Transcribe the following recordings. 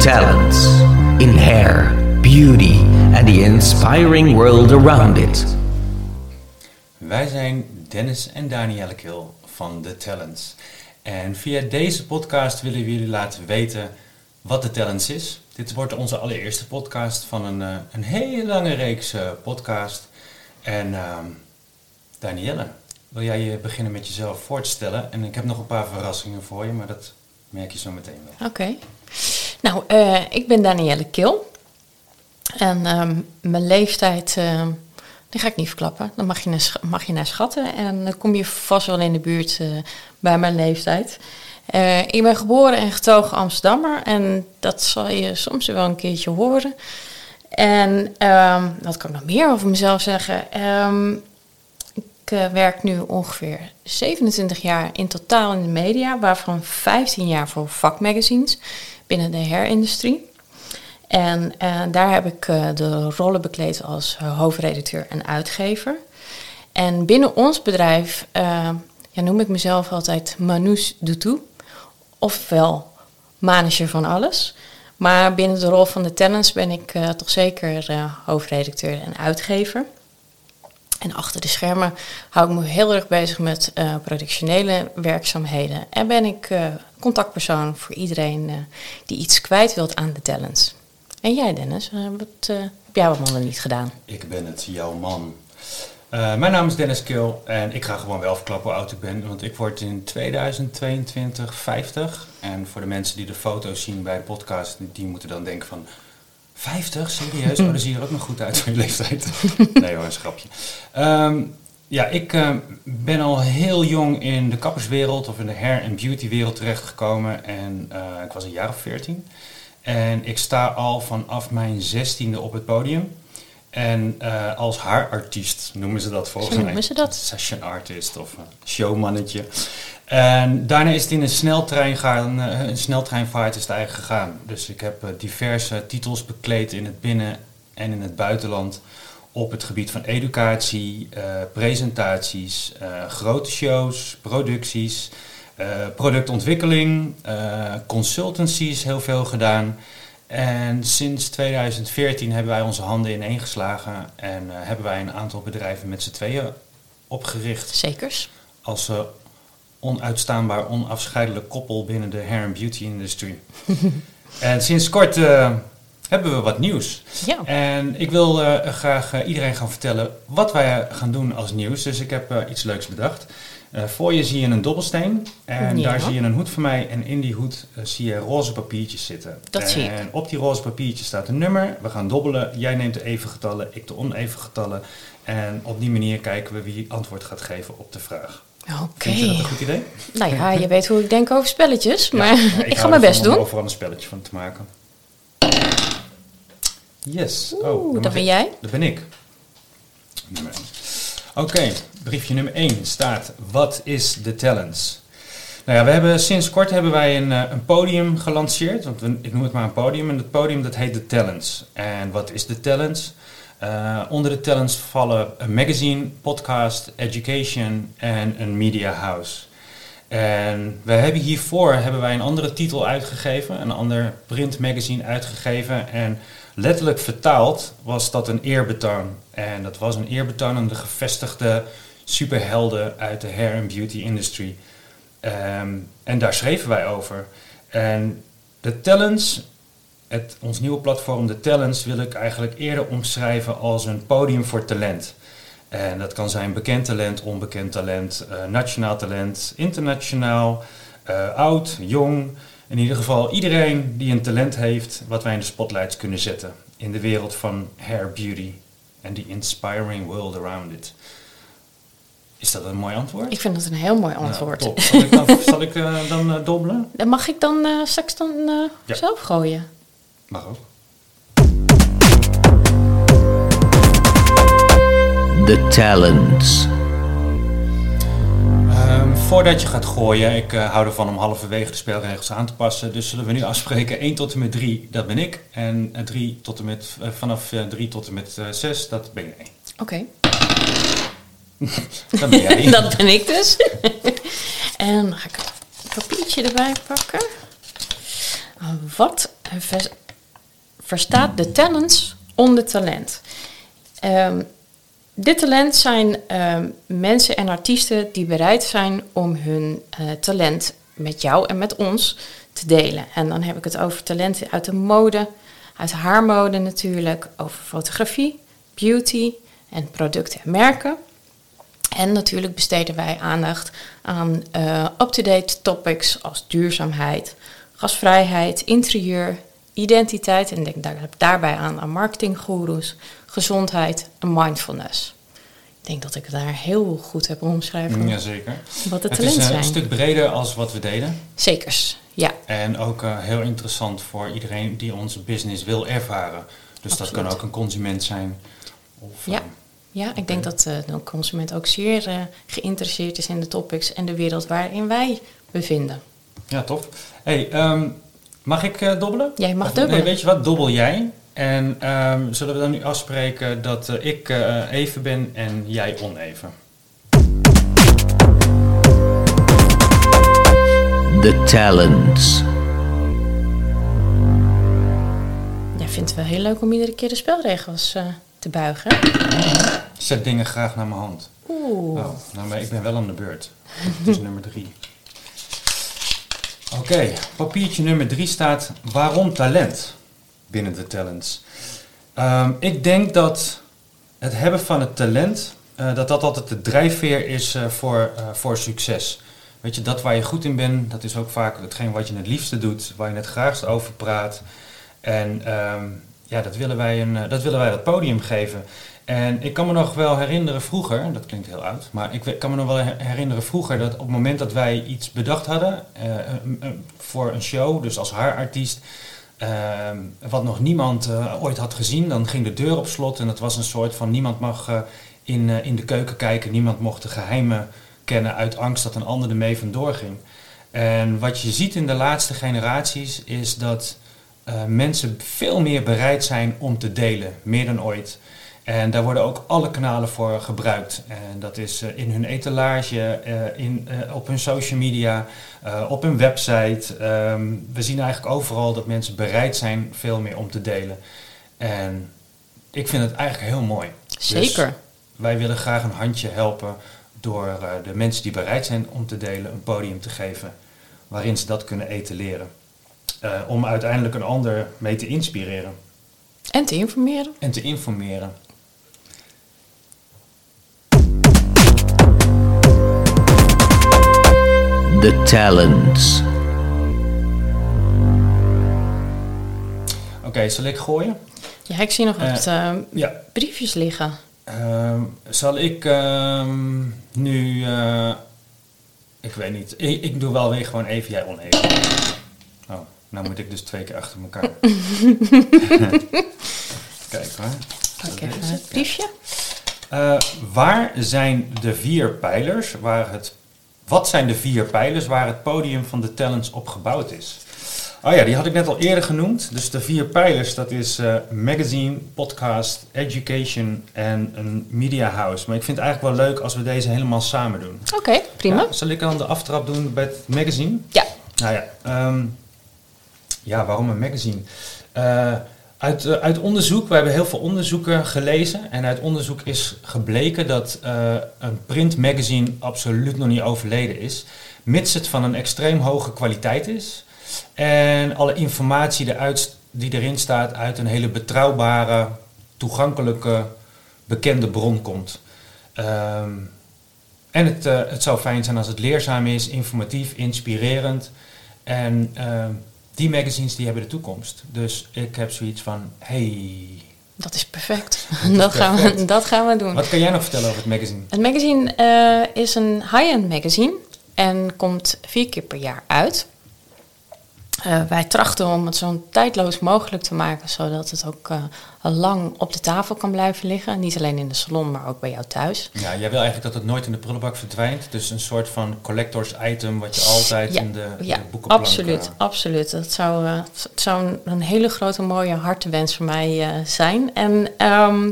talents in hair, beauty, and the inspiring world around it. Wij zijn Dennis en Danielle Kil van The Talents. En via deze podcast willen we jullie laten weten wat The Talents is. Dit wordt onze allereerste podcast van een, uh, een hele lange reeks uh, podcast. En uh, Danielle, wil jij je beginnen met jezelf voor te stellen? En ik heb nog een paar verrassingen voor je, maar dat merk je zo meteen wel. Oké. Okay. Nou, uh, ik ben Danielle Kil. En um, mijn leeftijd, uh, die ga ik niet verklappen. Dan mag je, naar, mag je schatten. En dan kom je vast wel in de buurt uh, bij mijn leeftijd. ik ben geboren en getogen Amsterdammer. En dat zal je soms wel een keertje horen. En um, wat kan ik nog meer over mezelf zeggen? Um, ik uh, werk nu ongeveer 27 jaar in totaal in de media, waarvan 15 jaar voor vakmagazines binnen de hairindustrie. En uh, daar heb ik uh, de rollen bekleed als hoofdredacteur en uitgever. En binnen ons bedrijf ja, noem ik mezelf altijd Manus Doutou, ofwel manager van alles. Maar binnen de rol van de talents ben ik toch zeker hoofdredacteur en uitgever. En achter de schermen hou ik me heel erg bezig met uh, productionele werkzaamheden. En ben ik uh, contactpersoon voor iedereen uh, die iets kwijt wilt aan de talents. En jij Dennis, wat heb jij wat mannen niet gedaan? Ik ben het, jouw man. mijn naam is Dennis Kil en ik ga gewoon wel verklappen hoe oud ik ben. Want ik word in 2022 50. En voor de mensen die de foto's zien bij de podcast, die moeten dan denken van... 50? Serieus? Oh, dan zie je er ook nog goed uit voor je leeftijd. nee hoor, een grapje. Um, ja, ik uh, ben al heel jong in de kapperswereld of in de hair- en beautywereld terechtgekomen. En uh, ik was een jaar of 14. En ik sta al vanaf mijn zestiende op het podium. En uh, als haarartiest noemen ze dat volgens Zo mij. noemen ze dat? Session artist of showmannetje. En daarna is het in een sneltrein gaan, een sneltreinvaart is het eigenlijk gegaan. Dus ik heb diverse titels bekleed in het binnen- en in het buitenland op het gebied van educatie, uh, presentaties, uh, grote shows, producties, uh, productontwikkeling, consultancies heel veel gedaan. En sinds 2014 hebben wij onze handen ineengeslagen en hebben wij een aantal bedrijven met z'n tweeën opgericht. Zekers. Als onuitstaanbaar, onafscheidelijk koppel binnen de hair and beauty industrie. en sinds kort uh, hebben we wat nieuws. Ja. En ik wil uh, graag uh, iedereen gaan vertellen wat wij gaan doen als nieuws. Dus ik heb iets leuks bedacht. voor je zie je een dobbelsteen. En Ja. daar zie je een hoed van mij. En in die hoed zie je roze papiertjes zitten. Dat en zie ik. op die roze papiertjes staat een nummer. We gaan dobbelen. Jij neemt de even getallen, ik de oneven getallen. En op die manier kijken we wie antwoord gaat geven op de vraag. Oké. Vind je dat een goed idee? Nou ja, je weet hoe ik denk over spelletjes, maar Ja, ik, ga mijn best om doen. overal een spelletje van te maken. Yes. Oeh, oh, dat ben ik- jij? Dat ben ik. Nummer. Oké, briefje nummer 1 staat: Wat is de talents? Nou ja, we hebben sinds kort hebben wij een, eh, een podium gelanceerd. Want we, ik noem het maar een podium. En het podium dat heet de Talents. En wat is de Talents? Eh, onder de Talents vallen een magazine, podcast, education en een media house. En we hebben hiervoor hebben wij een andere titel uitgegeven, een ander printmagazine uitgegeven. En letterlijk vertaald was dat een eerbetoon. En dat was een eerbetoon aan de gevestigde superhelden uit de hair and beauty industry. Ehm, en daar schreven wij over. En de talents, het, ons nieuwe platform, de talents, wil ik eigenlijk eerder omschrijven als een podium voor talent. En dat kan zijn bekend talent, onbekend talent, eh, nationaal talent, internationaal, eh, oud, jong. In ieder geval iedereen die een talent heeft wat wij in de spotlights kunnen zetten in de wereld van hair beauty en the inspiring world around it. Is dat een mooi antwoord? Ik vind dat een heel mooi Nou, antwoord. top. Zal ik dan, zal ik, eh, dan dobbelen? Dan mag ik dan straks dan Ja. zelf gooien? Mag ook. The talents. Ehm, voordat je gaat gooien, ik eh, hou ervan om halverwege de spelregels aan te passen. Dus zullen we nu afspreken 1 tot en met 3, dat ben ik. En eh, 3 tot en met, eh, vanaf 3 tot en met 6, dat ben jij. Oké. Dat ben jij. dat ben ik dus. en dan ga ik een papiertje erbij pakken. Wat vers- verstaat de talents onder talent. Ehm, dit talent zijn ehm, mensen en artiesten die bereid zijn om hun eh, talent met jou en met ons te delen. En dan heb ik het over talenten uit de mode, uit haarmode natuurlijk, over fotografie, beauty en producten en merken. En natuurlijk besteden wij aandacht aan eh, up-to-date topics als duurzaamheid, gasvrijheid, interieur, identiteit en denk daar, daarbij aan aan marketinggoeroes, gezondheid en mindfulness. Ik denk dat ik daar heel goed heb omschreven Jazeker. wat de Het is zijn. een stuk breder als wat we deden. Zekers, ja. En ook eh, heel interessant voor iedereen die onze business wil ervaren. Dus dat kan ook een consument zijn. Of, Ja. eh, Ja, ik denk dat eh, de consument ook zeer eh, geïnteresseerd is in de topics en de wereld waarin wij bevinden. ja, tof. Hey, ehm, mag ik eh, dobbelen? Jij mag Of- dubbelen. Nee, weet je wat? Dobbel jij. En ehm, zullen we dan nu afspreken dat eh, ik eh, even ben en jij oneven? The talents. Jij vindt het wel heel leuk om iedere keer de spelregels eh, te buigen. Zet dingen graag naar mijn hand. Oeh. Oh, nou, maar ik ben wel aan de beurt. Het is nummer drie. Oké, papiertje nummer drie staat waarom talent binnen de talents. Ehm, ik denk dat het hebben van het talent, eh, dat dat altijd de drijfveer is eh, voor, eh, voor succes. Weet je, dat waar je goed in bent, dat is ook vaak hetgeen wat je het liefste doet, waar je het graagst over praat. En ehm, ja, dat willen, wij een, dat willen wij dat podium geven. En ik kan me nog wel herinneren vroeger, dat klinkt heel oud, maar ik kan me nog wel her- herinneren vroeger dat op het moment dat wij iets bedacht hadden eh, voor een show, dus als haarartiest, ehm, wat nog niemand eh, ooit had gezien, dan ging de deur op slot en dat was een soort van niemand mag eh, in, in de keuken kijken, niemand mocht de geheimen kennen uit angst dat een ander ermee vandoor ging. En wat je ziet in de laatste generaties is dat mensen veel meer bereid zijn om te delen, meer dan ooit. En daar worden ook alle kanalen voor gebruikt. En dat is eh, in hun etalage, eh, in, eh, op hun social media, op hun website. Ehm, we zien eigenlijk overal dat mensen bereid zijn veel meer om te delen. En ik vind het eigenlijk heel mooi. Zeker. Dus wij willen graag een handje helpen door de mensen die bereid zijn om te delen een podium te geven waarin ze dat kunnen etaleren. Om uiteindelijk een ander mee te inspireren En te informeren. en te informeren. The talents. Oké, zal ik gooien? Ja, ik zie nog Eh, wat eh, Ja. briefjes liggen. Ehm, zal ik ehm, nu... eh, ik weet niet. Ik, ik doe wel weer gewoon even jij oneven. Oh, nou moet ik dus twee keer achter elkaar. Kijk hoor. Is eh, het, briefje. Eh, waar zijn de vier pijlers waar het... Wat zijn de vier pijlers waar het podium van de talents op gebouwd is? Oh ja, die had ik net al eerder genoemd. Dus de vier pijlers, dat is eh, magazine, podcast, education en een media house. Maar ik vind het eigenlijk wel leuk als we deze helemaal samen doen. Oké, prima. Ja, zal ik dan de aftrap doen bij het magazine? Ja. Nou ja, ehm, ja waarom een magazine? Eh, uit, eh, uit onderzoek, we hebben heel veel onderzoeken gelezen. En uit onderzoek is gebleken dat eh, een print magazine absoluut nog niet overleden is. Mits het van een extreem hoge kwaliteit is. En alle informatie eruit, die erin staat uit een hele betrouwbare, toegankelijke, bekende bron komt. Ehm, en het, eh, het zou fijn zijn als het leerzaam is, informatief, inspirerend. En ehm, die magazines die hebben de toekomst. Dus ik heb zoiets van, hey, Dat is perfect. is Dat, gaan we, dat gaan we doen. wat kan jij nog vertellen over het magazine? Het magazine eh, is een high-end magazine en komt vier keer per jaar uit. Eh, wij trachten om het zo tijdloos mogelijk te maken, zodat het ook eh, lang op de tafel kan blijven liggen. Niet alleen in de salon, maar ook bij jou thuis. Ja, jij wil eigenlijk dat het nooit in de prullenbak verdwijnt. Dus een soort van collectors item wat je altijd Ja, in de, in Ja, de boekenplank... absoluut, eh, absoluut. Dat zou, het zou een, een hele grote mooie hartewens voor mij zijn. En ehm,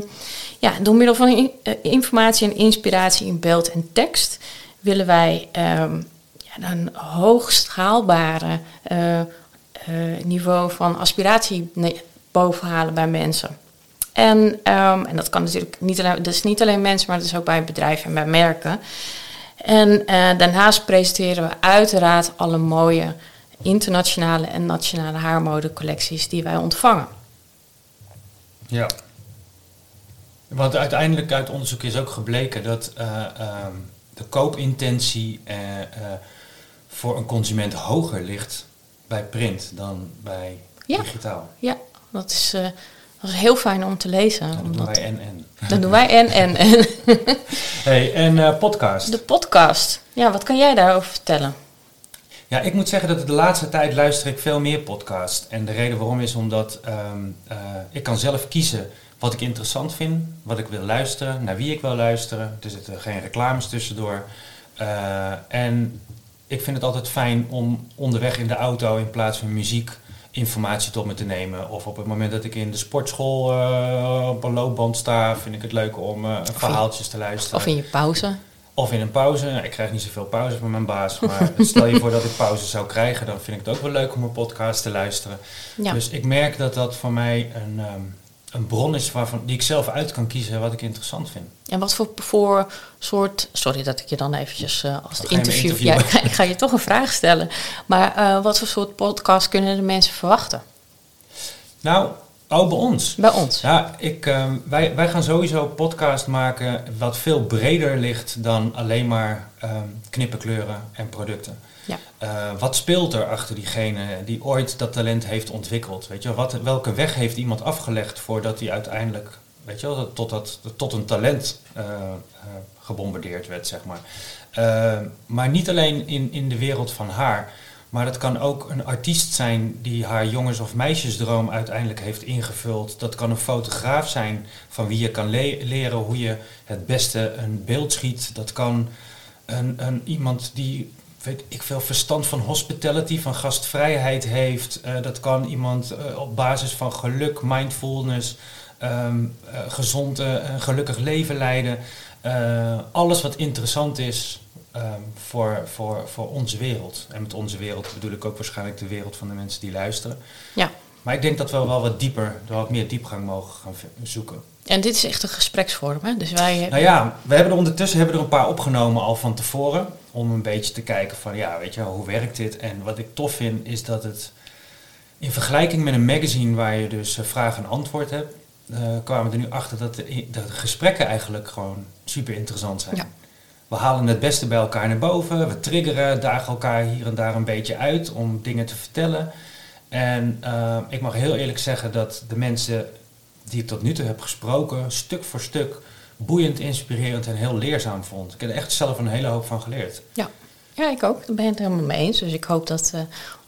ja, door middel van in- informatie en inspiratie in beeld en tekst willen wij ehm, een hoogst haalbare, eh, eh, niveau van aspiratie bovenhalen bij mensen. En, ehm, en dat kan natuurlijk niet alleen, dat is niet alleen mensen, maar dat is ook bij bedrijven en bij merken. En eh, daarnaast presenteren we uiteraard alle mooie internationale en nationale haarmodecollecties die wij ontvangen. Ja. Want uiteindelijk uit onderzoek is ook gebleken dat eh, ehm, de koopintentie voor een consument hoger ligt bij print dan bij Ja. digitaal. Ja, dat is, eh, dat is heel fijn om te lezen. Ja, dat doen wij en en. dat doen wij en en en. Hey, en eh, podcast. De podcast. Ja, wat kan jij daarover vertellen? Ja, ik moet zeggen dat de laatste tijd luister ik veel meer podcast. En de reden waarom is omdat ehm, eh, ik kan zelf kiezen wat ik interessant vind, wat ik wil luisteren, naar wie ik wil luisteren. Er zitten geen reclames tussendoor. En ik vind het altijd fijn om onderweg in de auto in plaats van muziek informatie tot me te nemen. Of op het moment dat ik in de sportschool eh, op een loopband sta, vind ik het leuk om eh, verhaaltjes te luisteren. Of in je pauze? Of in een pauze. Ik krijg niet zoveel pauze van mijn baas. Maar stel je voor dat ik pauze zou krijgen, dan vind ik het ook wel leuk om een podcast te luisteren. Ja. Dus ik merk dat dat voor mij een, ehm, een bron is waarvan, die ik zelf uit kan kiezen wat ik interessant vind. En wat voor, voor soort... Sorry dat ik je dan eventjes eh, als interview... Ja, ik ga, ik ga je toch een vraag stellen. Maar eh, wat voor soort podcast kunnen de mensen verwachten? Nou, oh, bij ons. Bij ons. Ja, ik, ehm, wij, wij gaan sowieso podcast maken wat veel breder ligt dan alleen maar ehm knippenkleuren en producten. Ja. Eh, wat speelt er achter diegene die ooit dat talent heeft ontwikkeld? Weet je, wat, welke weg heeft iemand afgelegd voordat hij uiteindelijk weet je, wel, dat- tot, dat, tot een talent eh, gebombardeerd werd, zeg maar. Maar niet alleen in, in de wereld van haar, maar het kan ook een artiest zijn die haar jongens- of meisjesdroom uiteindelijk heeft ingevuld. Dat kan een fotograaf zijn van wie je kan le- leren hoe je het beste een beeld schiet. Dat kan een, een, iemand die, weet ik veel, verstand van hospitality, van gastvrijheid heeft. Eh, dat kan iemand eh, op basis van geluk, mindfulness, eh, gezond, een gelukkig leven leiden. Alles wat interessant is ehm, voor, voor, voor onze wereld. En met onze wereld bedoel ik ook waarschijnlijk de wereld van de mensen die luisteren. Ja. Maar ik denk dat we wel wat dieper, wat meer diepgang mogen gaan zoeken. En dit is echt een gespreksvorm, hè? Dus wij... Nou ja, we hebben er ondertussen hebben er een paar opgenomen al van tevoren. Om een beetje te kijken van, ja, weet je, hoe werkt dit? En wat ik tof vind, is dat het in vergelijking met een magazine waar je dus eh, vraag en antwoord hebt, eh, kwamen we er nu achter dat de, dat de gesprekken eigenlijk gewoon super interessant zijn. Ja. We halen het beste bij elkaar naar boven. We triggeren, dagen elkaar hier en daar een beetje uit om dingen te vertellen. En eh, ik mag heel eerlijk zeggen dat de mensen die ik tot nu toe heb gesproken, stuk voor stuk boeiend, inspirerend en heel leerzaam vond. Ik heb er echt zelf een hele hoop van geleerd. Ja. ja, ik ook. Daar ben ik het helemaal mee eens. Dus ik hoop dat eh,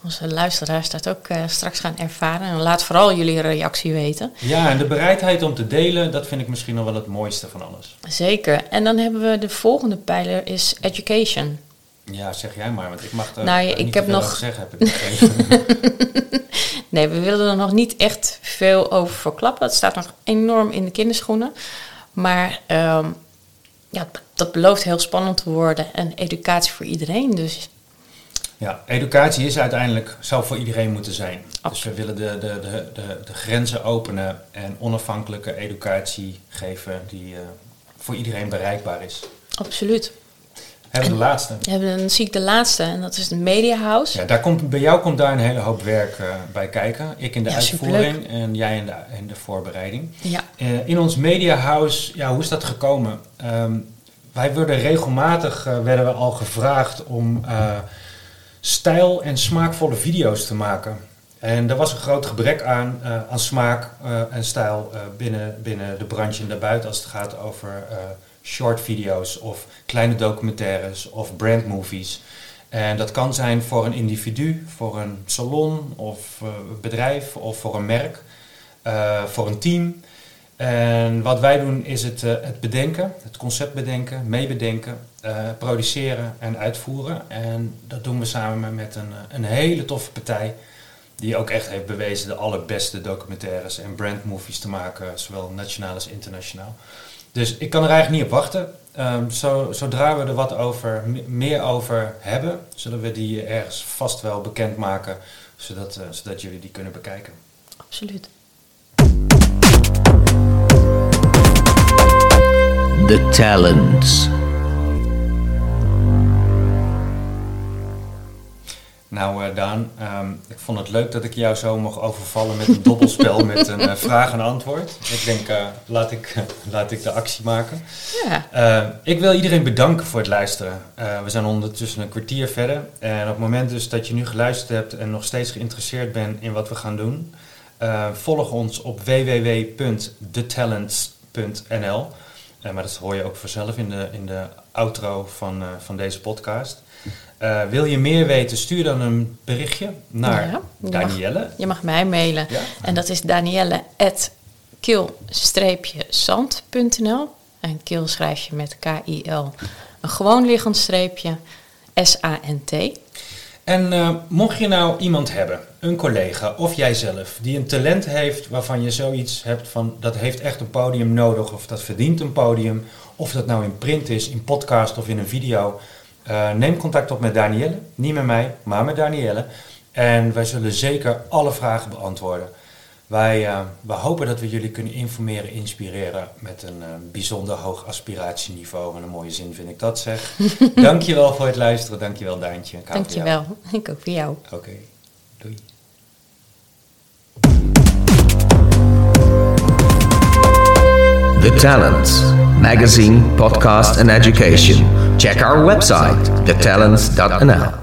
onze luisteraars dat ook eh, straks gaan ervaren. En laat vooral jullie reactie weten. Ja, en de bereidheid om te delen, dat vind ik misschien nog wel het mooiste van alles. Zeker. En dan hebben we de volgende pijler is education. Ja, zeg jij maar, want ik mag er Nou, eh, ik niet heb nog- zeggen. Heb ik. Nee, we willen er nog niet echt veel over verklappen. Het staat nog enorm in de kinderschoenen. Maar ehm, ja, dat belooft heel spannend te worden. En educatie voor iedereen. Dus ja, educatie is uiteindelijk, zou voor iedereen moeten zijn. Dus we willen de, de, de, de, de grenzen openen en onafhankelijke educatie geven die eh, voor iedereen bereikbaar is. absoluut. Hebben de laatste. We hebben dan zie ik de laatste. En dat is de Media House. Ja, daar komt, bij jou komt daar een hele hoop werk eh, bij kijken. Ik in de Ja, uitvoering en jij in de, in de voorbereiding. Ja. Eh, in ons media house, ja, hoe is dat gekomen? Ehm, wij worden regelmatig eh, werden we al gevraagd om stijl en smaakvolle video's te maken. En er was een groot gebrek aan, aan smaak en stijl binnen, binnen de branche en daarbuiten als het gaat over short video's of kleine documentaires of brandmovies. En dat kan zijn voor een individu, voor een salon of eh, bedrijf of voor een merk, eh, voor een team. En wat wij doen is het, eh, het bedenken, het concept bedenken, meebedenken, produceren en uitvoeren. En dat doen we samen met een, een hele toffe partij die ook echt heeft bewezen de allerbeste documentaires en brandmovies te maken, zowel nationaal als internationaal. Dus ik kan er eigenlijk niet op wachten. Ehm, zo, zodra we er wat over, meer over hebben, zullen we die ergens vast wel bekendmaken, zodat, uh, zodat jullie die kunnen bekijken. Absoluut. The Talents. Nou, uh, Daan, um, ik vond het leuk dat ik jou zo mocht overvallen met een dobbelspel met een uh, vraag en antwoord. Ik denk, uh, laat, ik, laat ik de actie maken. Ja. ik wil iedereen bedanken voor het luisteren. we zijn ondertussen een kwartier verder. En op het moment dus dat je nu geluisterd hebt en nog steeds geïnteresseerd bent in wat we gaan doen, volg ons op www.thetalents.nl. maar dat hoor je ook vanzelf in de, in de outro van, van deze podcast. Uh, wil je meer weten, stuur dan een berichtje naar ja, je Danielle. Mag, je mag mij mailen. Ja. En dat is danielle.kil-zand.nl. En kil schrijf je met K-I-L. Een gewoon liggend streepje S-A-N-T. En uh, mocht je nou iemand hebben, een collega of jijzelf, die een talent heeft waarvan je zoiets hebt van dat heeft echt een podium nodig of dat verdient een podium, of dat nou in print is, in podcast of in een video, uh, neem contact op met Danielle. Niet met mij, maar met Danielle. En wij zullen zeker alle vragen beantwoorden. Wij, uh, wij hopen dat we jullie kunnen informeren, inspireren met een uh, bijzonder hoog aspiratieniveau. En een mooie zin vind ik dat zeg. dankjewel voor het luisteren. Dankjewel Daantje. Ik dankjewel. Ik ook voor jou. Oké, okay. doei. The Talents, magazine, podcast and education. Check our website, thetalents.nl.